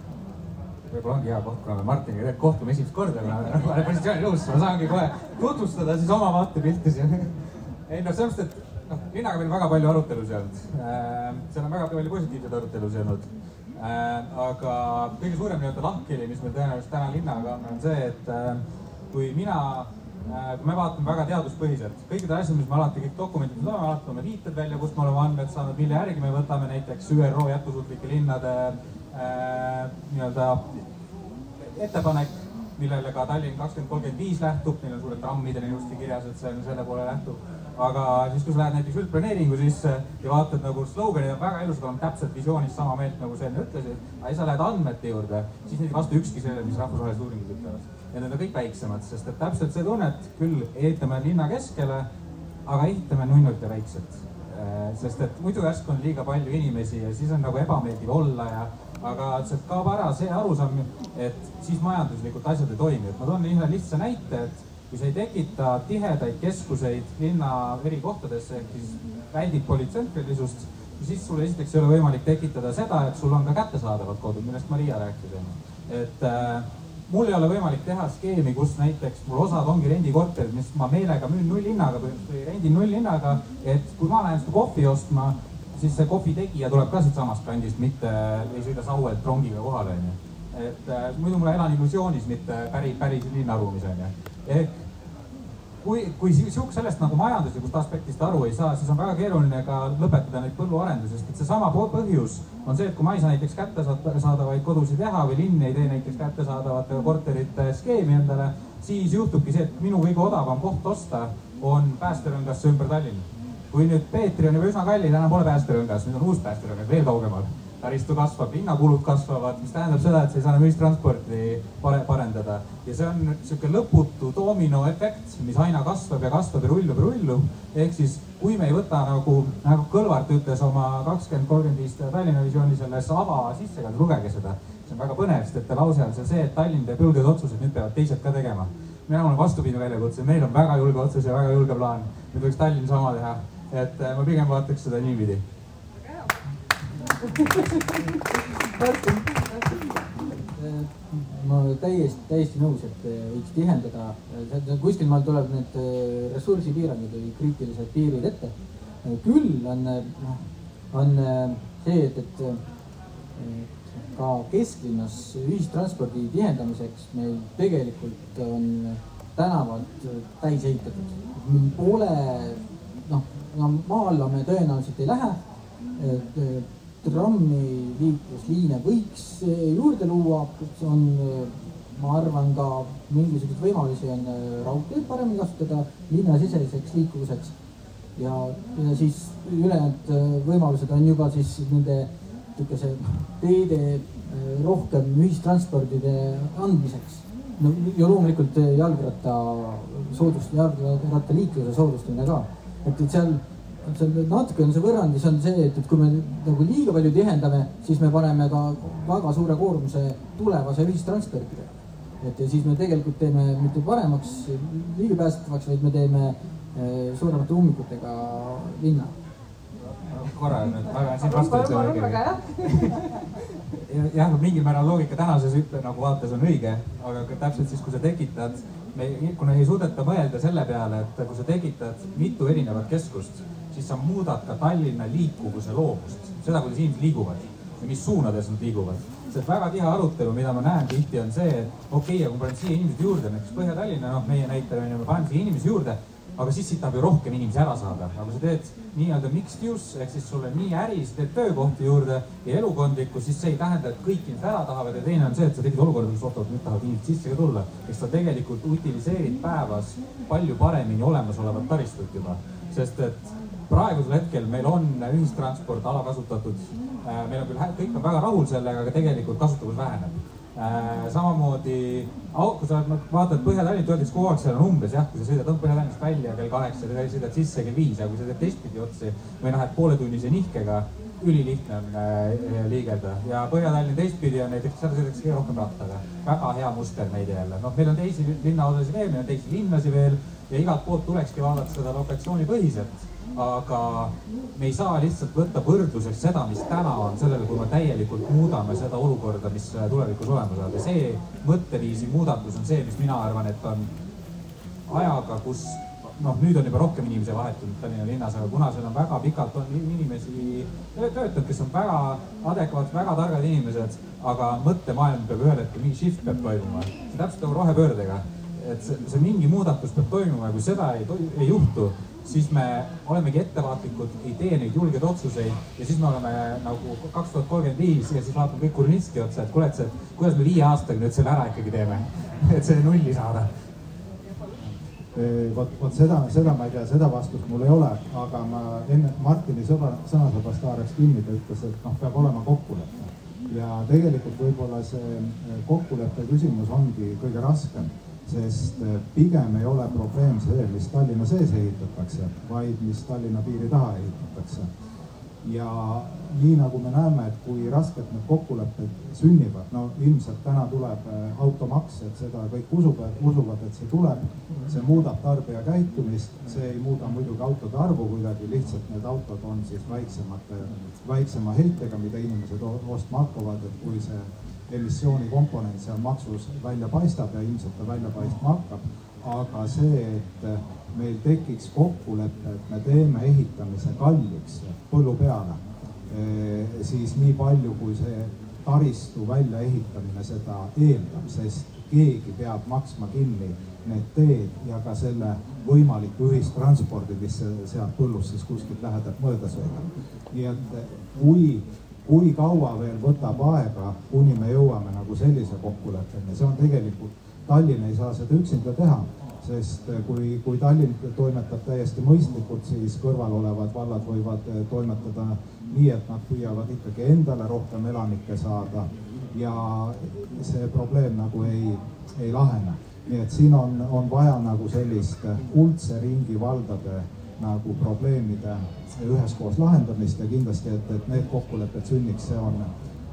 S5: võib-olla ongi hea koht, kuna me Martiniga tegelikult kohtume esimest korda, kuna *laughs* me oleme positsiooni nõus, ma saangi kohe tutvustada siis oma vaatepilti siin. *laughs* ei noh, selles mõttes, et noh, linnaga meil väga palju arutelusid olnud. Äh, seal on väga palju positiivseid arutelusid olnud. aga kõige suurem nii-öelda lahkheli, mis meil tõenäoliselt täna linnaga on, on see, et kui mina kui me vaatame väga teaduspõhiselt, kõikidel asjadel, mis me alati kõik dokumendid loeme, alati toome viited välja, kust me oleme andmed saanud, mille järgi me võtame näiteks ÜRO jätkusuutlike linnade äh, nii-öelda ettepanek millele ka Tallinn kakskümmend kolmkümmend viis lähtub, neil on suured trammidel ilusti kirjas, et see on selle poole lähtub. aga siis, kui sa lähed näiteks üldplaneeringu sisse ja vaatad nagu sloganid on väga ilusad, on täpselt visioonis sama meelt, nagu sa enne ütlesid, aga siis sa lähed andmete juurde, siis neid ei vasta ükski sellele, mis rahvusvahelised uuringud ütlevad. Ja need on kõik väiksemad, sest et täpselt see tunne, et küll ehitame linna keskele, aga ehitame nunnult ja väikselt. Äh, sest et muidu järsku on liiga palju inimesi ja siis on nagu ebameeldiv olla ja aga sealt kaob ära see arusaam, et siis majanduslikult asjad ei toimi, et ma toon ühe lihtsa näite, et kui sa ei tekita tihedaid keskuseid linna eri kohtadesse ehk siis väldid polütsentrilisust, siis sul esiteks ei ole võimalik tekitada seda, et sul on ka kättesaadavad kodud, millest Maria rääkis, onju. et äh, mul ei ole võimalik teha skeemi, kus näiteks mul osad ongi rendikorterid, mis ma meelega müün nullhinnaga või rendin nullhinnaga, et kui ma lähen seda kohvi ostma siis see kohvi tegija tuleb ka siitsamast kandist, mitte ei sõida Sauelt rongiga kohale, onju. et äh, muidu ma elan illusioonis, mitte päris, päris linnaruumis, onju. ehk kui, kui sihuke sellest nagu majanduslikust aspektist aru ei saa, siis on väga keeruline ka lõpetada neid põlluarendusi, sest et seesama põhjus on see, et kui ma ei saa näiteks kättesaadavaid kodusid teha või linn ei tee näiteks kättesaadavate korterite skeemi endale, siis juhtubki see, et minu kõige odavam koht osta on päästerõngasse ümber Tallinna kui nüüd Peetri on juba üsna kallis, enam pole päästerõngas, nüüd on uus päästerõngas veel kaugemal. Taristu kasvab, hinnakulud kasvavad, mis tähendab seda, et sa ei saa enam ühistransporti pare-, parendada. ja see on niisugune lõputu dominoefekt, mis aina kasvab ja kasvab ja rullub ja rullub. ehk siis, kui me ei võta nagu, nagu Kõlvart ütles oma kakskümmend, kolmkümmend viis Tallinna visiooni selles ava sissekande, lugege seda. see on väga põnev, sest et lause on seal see, et Tallinn teeb julgeid otsuseid, nüüd peavad teised ka tegema. mina olen vastupidine väljakutse, meil on väga julge otsus ja väga julge plaan. nüüd võiks Tallinn sama teha et äh, ma pigem vaataks seda niipidi.
S7: Ma täiesti, täiesti nõus, et äh, võiks tihendada, kuskil maal tuleb need äh, ressursipiirangud või kriitilised piirid ette. küll on, noh, on see, et, et ka kesklinnas ühistranspordi tihendamiseks meil tegelikult on tänavad täis ehitatud. Pole noh, no maa alla me tõenäoliselt ei lähe. Trammiliiklusliine võiks juurde luua, on, ma arvan, ka mingisuguseid võimalusi on raudteed paremini kasutada linnasiseseks liikuvuseks. ja, ja siis ülejäänud võimalused on juba siis nende niisuguse teede rohkem ühistranspordide andmiseks no ja loomulikult jalgratta soodust-, jalgrattaliikluse soodustamine ka et, et seal natuke on see võrrandis on see, et, et kui me nagu liiga palju tihendame, siis me paneme ka väga suure koormuse tulevase ühistranspordile. et ja siis me tegelikult teeme mitte paremaks ligipääsetavaks, vaid me teeme eh, suuremate ummikutega linna.
S5: Korra nüüd, ma pean siin vastu ütlema jah, mingil määral loogika tänases ütle nagu vaates on õige, aga täpselt siis, kui sa tekitad me, kuna ei suudeta mõelda selle peale, et kui sa tekitad mitu erinevat keskust, siis sa muudad ka Tallinna liikuvuse loomust, seda, kuidas inimesed liiguvad ja mis suunades nad liiguvad. sest väga tihe arutelu, mida ma näen tihti, on see, et okei okay,, aga kui ma panen siia inimesed juurde, näiteks Põhja-Tallinna, noh, meie näitel on ju, me paneme siia inimesi juurde aga siis siit tahab ju rohkem inimesi ära saada, aga sa teed nii-öelda mixed use ehk siis sul on nii äri, sa teed töökohti juurde ja elukondlikku, siis see ei tähenda, et kõik inimesed ära tahavad ja teine on see, et sa tekid olukorda, kus oot-oot, nüüd tahavad inimesed sisse ka tulla. eks sa tegelikult utiliseerid päevas palju paremini olemasolevat taristut juba, sest et praegusel hetkel meil on ühistransport alakasutatud. Äh, meil on küll, kõik on väga rahul sellega, aga tegelikult kasutavus väheneb Äh, samamoodi, kui sa vaatad Põhja-Tallinnat, öeldakse kogu aeg, seal on umbes jah, kui sa sõidad Põhja-Tallinnast välja kell kaheksa, sõidad sisse kell viis, aga kui sa teed teistpidi otsi või noh, et pooletunnise nihkega, ülilihtne on äh, liigelda ja Põhja-Tallinn teistpidi on näiteks, seal sõidetakse kõige rohkem rattaga. väga hea muster näide jälle, noh, meil on teisi linnaosasid veel, meil on teisi linnasid veel ja igalt poolt tulekski vaadata seda lokatsioonipõhiselt aga me ei saa lihtsalt võtta võrdluseks seda, mis täna on, sellele, kui me täielikult muudame seda olukorda, mis tulevikus olema saab ja see mõtteviisi muudatus on see, mis mina arvan, et on ajaga, kus noh, nüüd on juba rohkem inimesi vahetunud Tallinna linnas, aga kuna seal on väga pikalt on inimesi töötanud, kes on väga adekvaatsed, väga targad inimesed, aga mõttemaailm peab ühel hetkel, mingi shift peab toimuma. see täpselt nagu rohepöördega, et see, see mingi muudatus peab toimuma ja kui seda ei, ei juhtu, siis me olemegi ettevaatlikud, ei tee neid julgeid otsuseid ja siis me oleme nagu kaks tuhat kolmkümmend viis ja siis vaatame kõik Kurnitski otsa, et kuule, et see, kuidas me viie aastaga nüüd selle ära ikkagi teeme, *laughs* et see nulli saada.
S4: Vot, vot seda, seda ma ei tea, seda vastust mul ei ole, aga ma enne Martini sõbra, sõnasabast haaraks kinni, ta ütles, et noh, peab olema kokkulepe. ja tegelikult võib-olla see eh, kokkuleppe küsimus ongi kõige raskem, sest eh, pigem ei ole probleem see, mis Tallinna sees ehitatakse, vaid mis Tallinna piiri taha ehitatakse ja nii nagu me näeme, et kui raskelt need kokkulepped sünnivad, no ilmselt täna tuleb äh, automaks, et seda kõik usuvad, usuvad, et see tuleb. see muudab tarbija käitumist, see ei muuda muidugi autode arvu kuidagi, lihtsalt need autod on siis väiksemate, väiksema heitega, mida inimesed ostma hakkavad, et kui see emissioonikomponent seal maksus välja paistab ja ilmselt ta välja paistma hakkab. aga see, et meil tekiks kokkulepe, et me teeme ehitamise kalliks põllu peale, eh, siis nii palju, kui see taristu väljaehitamine seda eeldab, sest keegi peab maksma kinni need teed ja ka selle võimaliku ühistranspordi, mis sealt põllust siis kuskilt lähedalt mööda sõidab. nii et kui, kui kaua veel võtab aega, kuni me jõuame nagu sellise kokkuleppeni, see on tegelikult, Tallinn ei saa seda üksinda teha sest eh, kui, kui Tallinn toimetab täiesti mõistlikult, siis kõrval olevad vallad võivad eh, toimetada nii, et nad püüavad ikkagi endale rohkem elanikke saada ja see probleem nagu ei, ei lahene. nii et siin on, on vaja nagu sellist kuldse ringi valdade nagu probleemide üheskoos lahendamist ja kindlasti, et, et need kokkulepped sünniks, see on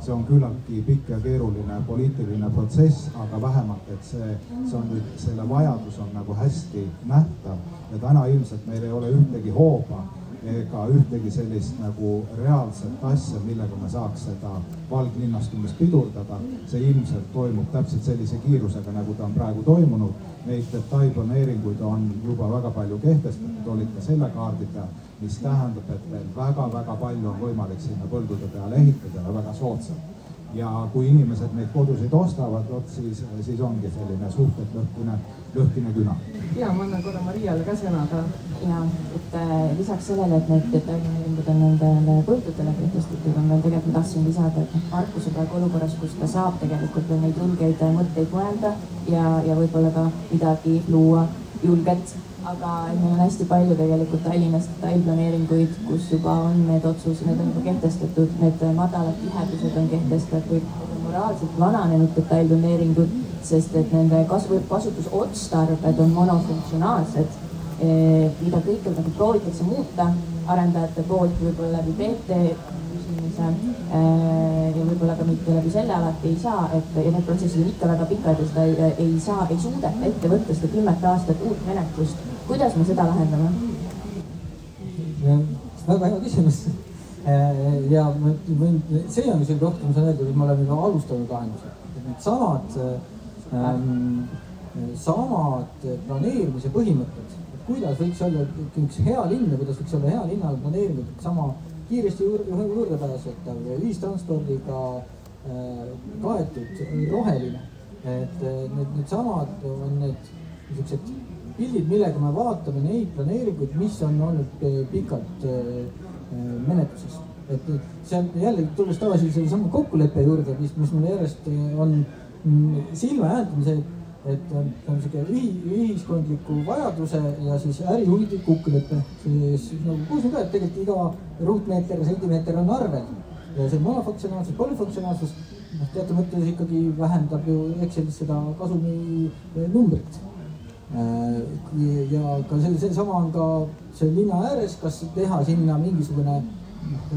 S4: see on küllaltki pikk ja keeruline poliitiline protsess, aga vähemalt, et see, see on nüüd, selle vajadus on nagu hästi nähtav ja täna ilmselt meil ei ole ühtegi hooba ega ühtegi sellist nagu reaalset asja, millega me saaks seda valglinnastumist pidurdada. see ilmselt toimub täpselt sellise kiirusega, nagu ta on praegu toimunud. Neid detailplaneeringuid on juba väga palju kehtestatud, olid ka selle kaardi peal mis tähendab, et veel väga-väga palju on võimalik sinna põldude peale ehitada ja väga soodsalt. Ja kui inimesed neid kodusid ostavad, vot siis, siis ongi selline suhteliselt lõhkine, lõhkine küna.
S3: ja ma annan korra Mariale ka sõna ka.
S6: ja, et äh, lisaks sellele, et need detailplaneeringud on nendele põldudele kehtestatud, on veel tegelikult, ma tahtsin lisada, et noh, Markus on praegu olukorras, kus ta saab tegelikult veel neid julgeid mõtteid mõelda ja, ja võib-olla ka midagi luua julget aga meil on hästi palju tegelikult Tallinnas detailplaneeringuid, kus juba on need otsused, need on juba kehtestatud, need madalad tihedused on kehtestatud, moraalselt vananenud detailplaneeringud, sest et nende kasvu, kasutusotstarbed on monofunktsionaalsed, eh, mida kõike nagu proovitakse muuta arendajate poolt võib-olla läbi PT küsimise eh, ja võib-olla ka mitte läbi selle alati ei saa, et ja need protsessid on ikka väga pikad ja seda ei, ei saa, ei suudeta ette võtta seda kümmet aastat uut menetlust kuidas me seda lahendame?
S7: väga hea küsimus. Äh, ja ma võin, see on isegi rohkem saan öelda, et me oleme juba alustanud lahendusi. Needsamad ähm,, samad planeerimise põhimõtted, kuidas võiks olla üks hea linn ja kuidas võiks olla hea linna planeeritud, sama kiiresti juurde, juurdepääsetav, ühistranspordiga äh, kaetud, roheline. et äh, need, needsamad on need niisugused pildid, millega me vaatame neid planeeringuid, mis on olnud äh, pikalt äh, äh, menetluses. et, see on jälle tulles tagasi sellesama kokkuleppe juurde, mis, mis mulle järjest on mm, silma jäänud, on see, et on, on sihuke ühi, ühiskondliku vajaduse ja siis ärihuvide kokkulepe. siis nagu kuulsin ka, et tegelikult iga ruutmeeter, sentimeeter on arvel ja see monofunktsionaalsus, polüfunktsionaalsus, noh, teatud mõttes ikkagi vähendab ju Excelis seda kasumi numbrit ja ka see, seesama on ka see linna ääres, kas teha sinna mingisugune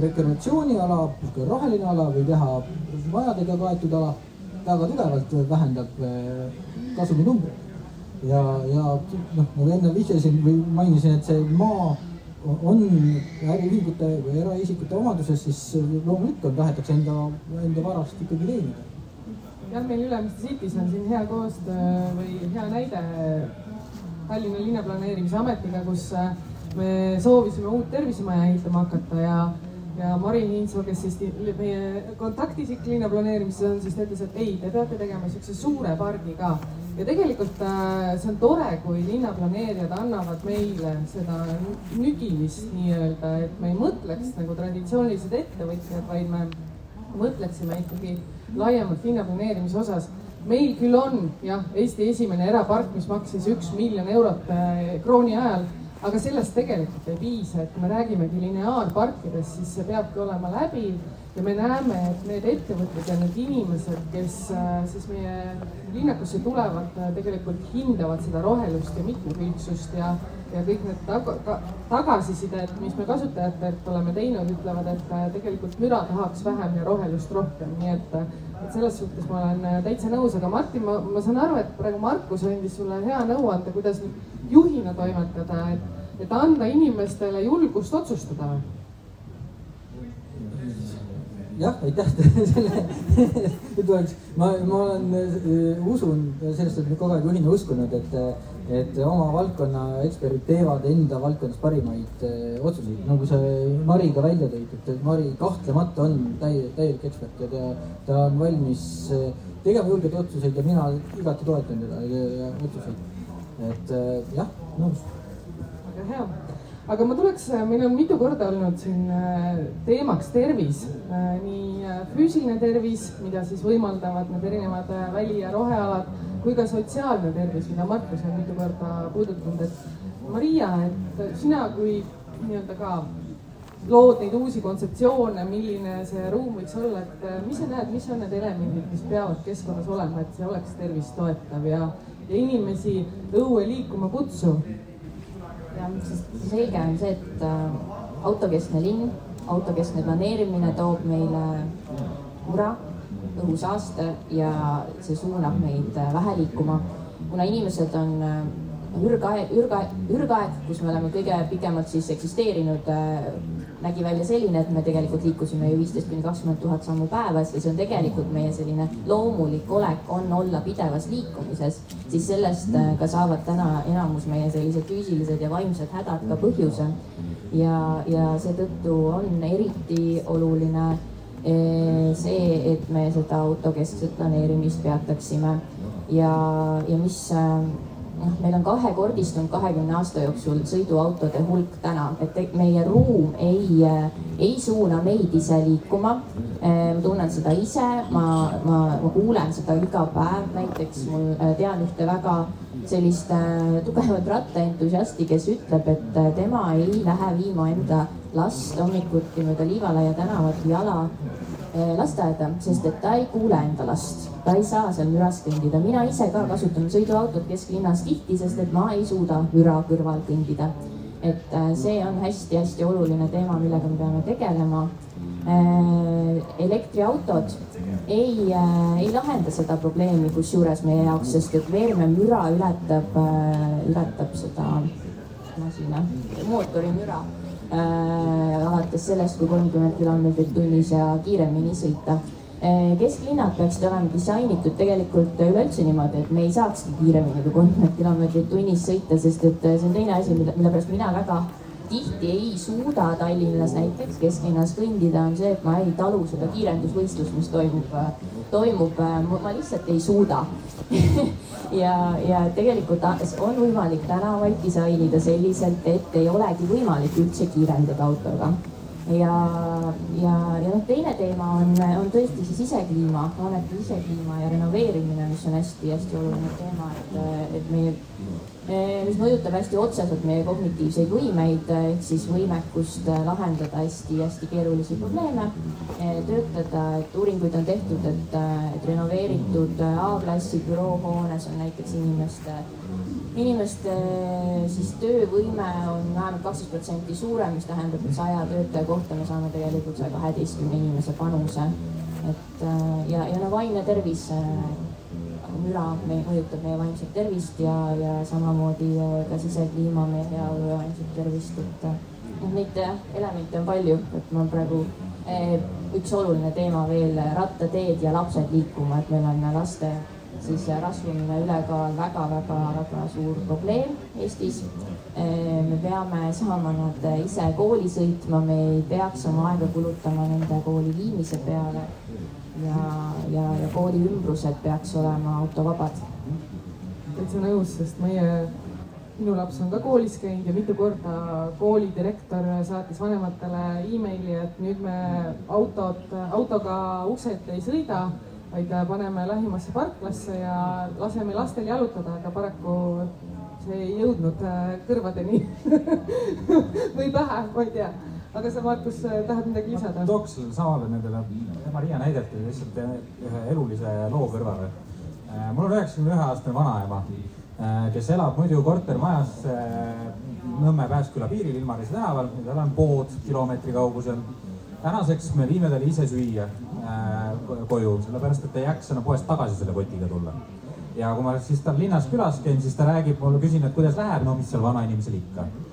S7: rekreatsiooniala, roheline ala või teha majadega kaetud ala, väga tugevalt vähendab äh, kasuminumbreid. ja, ja noh, nagu enne vihjasin või mainisin, et see maa on äriühingute või eraisikute omanduses, siis loomulikult tahetakse enda, enda varast ikkagi teenida
S3: jah, meil Ülemiste City's on siin hea koostöö või hea näide Tallinna linnaplaneerimise ametiga, kus me soovisime uut tervisemaja ehitama hakata ja ja Marin Hiinsoo, kes siis meie kontaktisik linnaplaneerimises on, siis ta ütles, et ei, te peate tegema niisuguse suure pargi ka. ja tegelikult äh, see on tore, kui linnaplaneerijad annavad meile seda nügimist nii-öelda, et me ei mõtleks nagu traditsioonilised ettevõtjad, vaid me mõtleksime ikkagi laiemalt linnaplaneerimise osas. Meil küll on jah, Eesti esimene erapark, mis maksis üks miljon eurot äh, krooni ajal aga sellest tegelikult ei piisa, et kui me räägimegi lineaarparkidest, siis see peabki olema läbiv ja me näeme, et need ettevõtted ja need inimesed, kes äh, siis meie linnakusse tulevad, äh, tegelikult hindavad seda rohelust ja mitmekülgsust ja, ja kõik need taga, ta, tagasisidet, mis me kasutajatelt oleme teinud, ütlevad, et äh, tegelikult müra tahaks vähem ja rohelust rohkem, nii et et selles suhtes ma olen täitsa nõus, aga Martin, ma, ma saan aru, et praegu Markus andis sulle hea nõuande, kuidas juhina toimetada, et, et anda inimestele julgust otsustada
S7: jah, aitäh *laughs* selle tuleks, ma, ma olen, äh, usun sellest, et kogu aeg juhina uskunud, et, et oma valdkonna eksperdid teevad enda valdkonnas parimaid äh, otsuseid, nagu sa Mari ka välja tõid, et Mari kahtlemata on täie, täielik ekspert ja ta, ta on valmis äh, tegema julgeid otsuseid ja mina igati toetan teda otsuseid. Et äh, jah, nõus.
S3: väga hea, aga ma tuleks, äh, meil on mitu korda olnud siin äh, teemaks tervis, nii füüsiline tervis, mida siis võimaldavad need erinevad väli- ja rohealad, kui ka sotsiaalne tervis, mida Markus on mitu korda puudutanud, et Maria, et sina kui nii-öelda ka lood neid uusi kontseptsioone, milline see ruum võiks olla, et mis sa näed, mis on need elemendid, mis peavad keskkonnas olema, et see oleks tervist toetav ja ja inimesi õue liikuma kutsuv.
S6: Sest selge on see, et äh, autokeskne linn, autokeskne planeerimine toob meile mura, õhusaaste ja see suunab meid äh, vähe liikuma, kuna inimesed on äh, ürgaeg, ürgaeg, ürgaeg, kus me oleme kõige pikemalt siis eksisteerinud nägi välja selline, et me tegelikult liikusime ju viisteist kuni kakskümmend tuhat sammu päevas ja see on tegelikult meie selline loomulik olek on olla pidevas liikumises, siis sellest äh, ka saavad täna enamus meie sellised füüsilised ja vaimsed hädad ka põhjuse. ja, ja seetõttu on eriti oluline äh, see, et me seda autokeskset planeerimist peataksime ja, ja mis äh, noh, meil on kahekordistunud kahekümne aasta jooksul sõiduautode hulk täna, et meie ruum ei, äh, ei suuna meid ise liikuma. Äh, ma tunnen seda ise, ma, ma, ma kuulen seda iga päev, näiteks mul äh, tean ühte väga sellist tugevat rattaentusiasti, kes ütleb, et tema ei lähe viima enda last hommikuti mööda Liivalaia tänavat jala lasteaeda, sest et ta ei kuule enda last, ta ei saa seal müras kõndida. mina ise ka kasutan sõiduautot kesklinnas tihti, sest et ma ei suuda müra kõrval kõndida. et äh, see on hästi-hästi oluline teema, millega me peame tegelema. Äh, elektriautod ei, äh, ei lahenda seda probleemi kusjuures meie jaoks, sest et veerememüra ületab, ületab seda masina, mootorimüra äh, alates sellest, kui kolmkümmend kilomeetrit tunnis ja kiiremini sõita äh,. kesklinnad peaksid olema disainitud tegelikult üleüldse niimoodi, et me ei saakski kiiremini kui kolmkümmend kilomeetrit tunnis sõita, sest et see on teine asi, mille, mille pärast mina väga tihti ei suuda Tallinnas näiteks kesklinnas kõndida, on see, et ma ei talu seda kiirendusvõistlust, mis toimub, toimub, ma lihtsalt ei suuda *laughs* ja, ja tegelikult on võimalik tänavaid disainida selliselt, et ei olegi võimalik üldse kiirendada autoga. Ja, ja, ja noh, teine teema on, on tõesti see sisekliima, hoonete sisekliima ja renoveerimine, mis on hästi-hästi oluline teema, et, et meie mis mõjutab hästi otseselt meie kognitiivseid võimeid ehk siis võimekust eh, lahendada hästi-hästi keerulisi probleeme, eh, töötada, et uuringuid on tehtud, et, et renoveeritud A-klassi büroohoones on näiteks inimeste, inimeste siis töövõime on vähemalt kaksteist protsenti suurem, mis tähendab, et saja töötaja kohta me saame tegelikult saja kaheteistkümne inimese panuse. et ja, ja no vaimne tervis müra me, mõjutab meie vaimset tervist ja, ja samamoodi ka sisekliima meie heaolu ja vaimset tervist, et noh, neid elemente on palju, et ma praegu eh, üks oluline teema veel, rattateed ja lapsed liikuma, et meil on laste siis rasvumise ülekaal väga-väga-väga suur probleem Eestis. me peame saama nad ise kooli sõitma, me ei peaks oma aega kulutama nende kooli viimise peale. Ja, ja, ja kooli ümbrused peaks olema autovabad.
S3: täitsa nõus, sest meie minu laps on ka koolis käinud ja mitu korda koolidirektor saatis vanematele emaili, et nüüd me autot, autoga ukselt ei sõida, vaid paneme lähimasse parklasse ja laseme lastel jalutada, aga paraku see ei jõudnud kõrvadeni *laughs* või pähe, ma ei tea. Aga sa, Markus, tahad midagi lisada?
S5: tooks samale nendele Maria näidetele lihtsalt ühe elulise loo kõrvale. Äh, mul on üheksakümne ühe aastane vanaema Äh, kes elab muidu kortermajas äh, Nõmme Pääsküla piiril Ilmarise tänaval, seal on pood kilomeetri kaugusel. tänaseks me viime talle ise süüa äh, koju, sellepärast et ei jaksa enam poest tagasi selle kotiga tulla. ja kui ma siis tal linnas külas käin, siis ta räägib mulle, küsin, et kuidas läheb, no mis seal vanainimesel ikka Äh,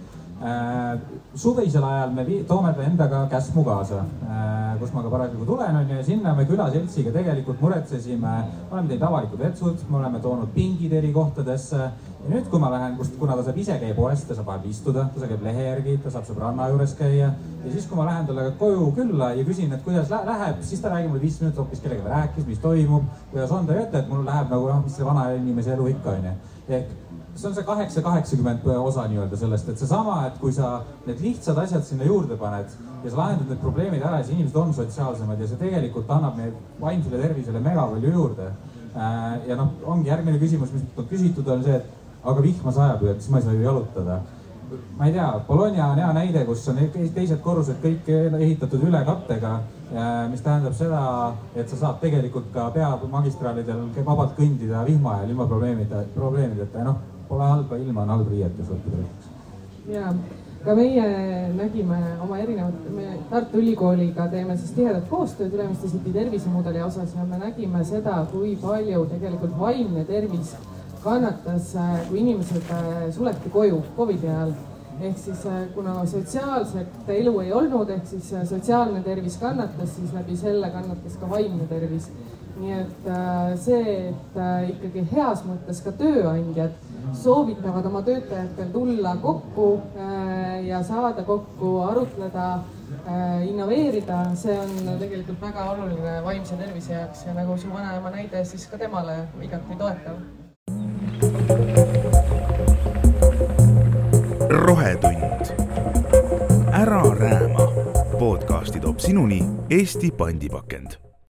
S5: suvisel ajal me toome endaga käsmu kaasa, äh, kus ma ka parasjagu tulen, onju, ja sinna me külaseltsiga tegelikult muretsesime, oleme teinud avalikud vetsud, me oleme toonud pingid eri kohtadesse. Ja nüüd, kui ma lähen, kust, kuna ta saab ise käia poest, ta saab vahepeal istuda, ta käib lehe järgi, ta saab sõbranna juures käia. ja siis, kui ma lähen talle koju külla ja küsin, et kuidas läheb, siis ta räägib mulle viis minutit hoopis kellegagi rääkis, mis toimub, kuidas on, ta ei ütle, et mul läheb nagu noh, mis selle vana inimese elu ikka onju. ehk see on see kaheksa, kaheksakümmend osa nii-öelda sellest, et seesama, et kui sa need lihtsad asjad sinna juurde paned ja sa lahendad need probleemid ära, siis inimesed on sotsiaalsemad ja see tegelikult annab meie vaimsele tervisele mega palju juurde. Äh, ja noh, ongi järgmine küsimus, mis küsitud, on see, et aga vihma sajab ju, et siis ma ei saa ju jalutada. ma ei tea, Bologna on hea näide, kus on teised korrused kõik ehitatud ülekattega, mis tähendab seda, et sa saad tegelikult ka peamagistraalidel vabalt kõndida vihma ajal ilma probleemide, probleemideta ja noh pole halba ilma, on halb riietus õppida.
S3: ja, ka meie nägime oma erinevat, me Tartu Ülikooliga teeme siis tihedat koostööd Ülemiste City tervisemudeli osas ja me nägime seda, kui palju tegelikult vaimne tervis kannatas, kui inimesed äh, suleti koju Covidi ajal ehk siis äh, kuna sotsiaalset elu ei olnud, ehk siis äh, sotsiaalne tervis kannatas, siis läbi selle kannatas ka vaimne tervis. nii et see, et ikkagi heas mõttes ka tööandjad soovitavad oma töötajatel tulla kokku äh, ja saada kokku, arutleda, äh, innoveerida, see on tegelikult väga oluline vaimse tervise jaoks ja nagu su vanaema näide, siis ka temale igati toetav.
S1: Rohetund. ära rääma. podcasti toob sinuni Eesti pandipakend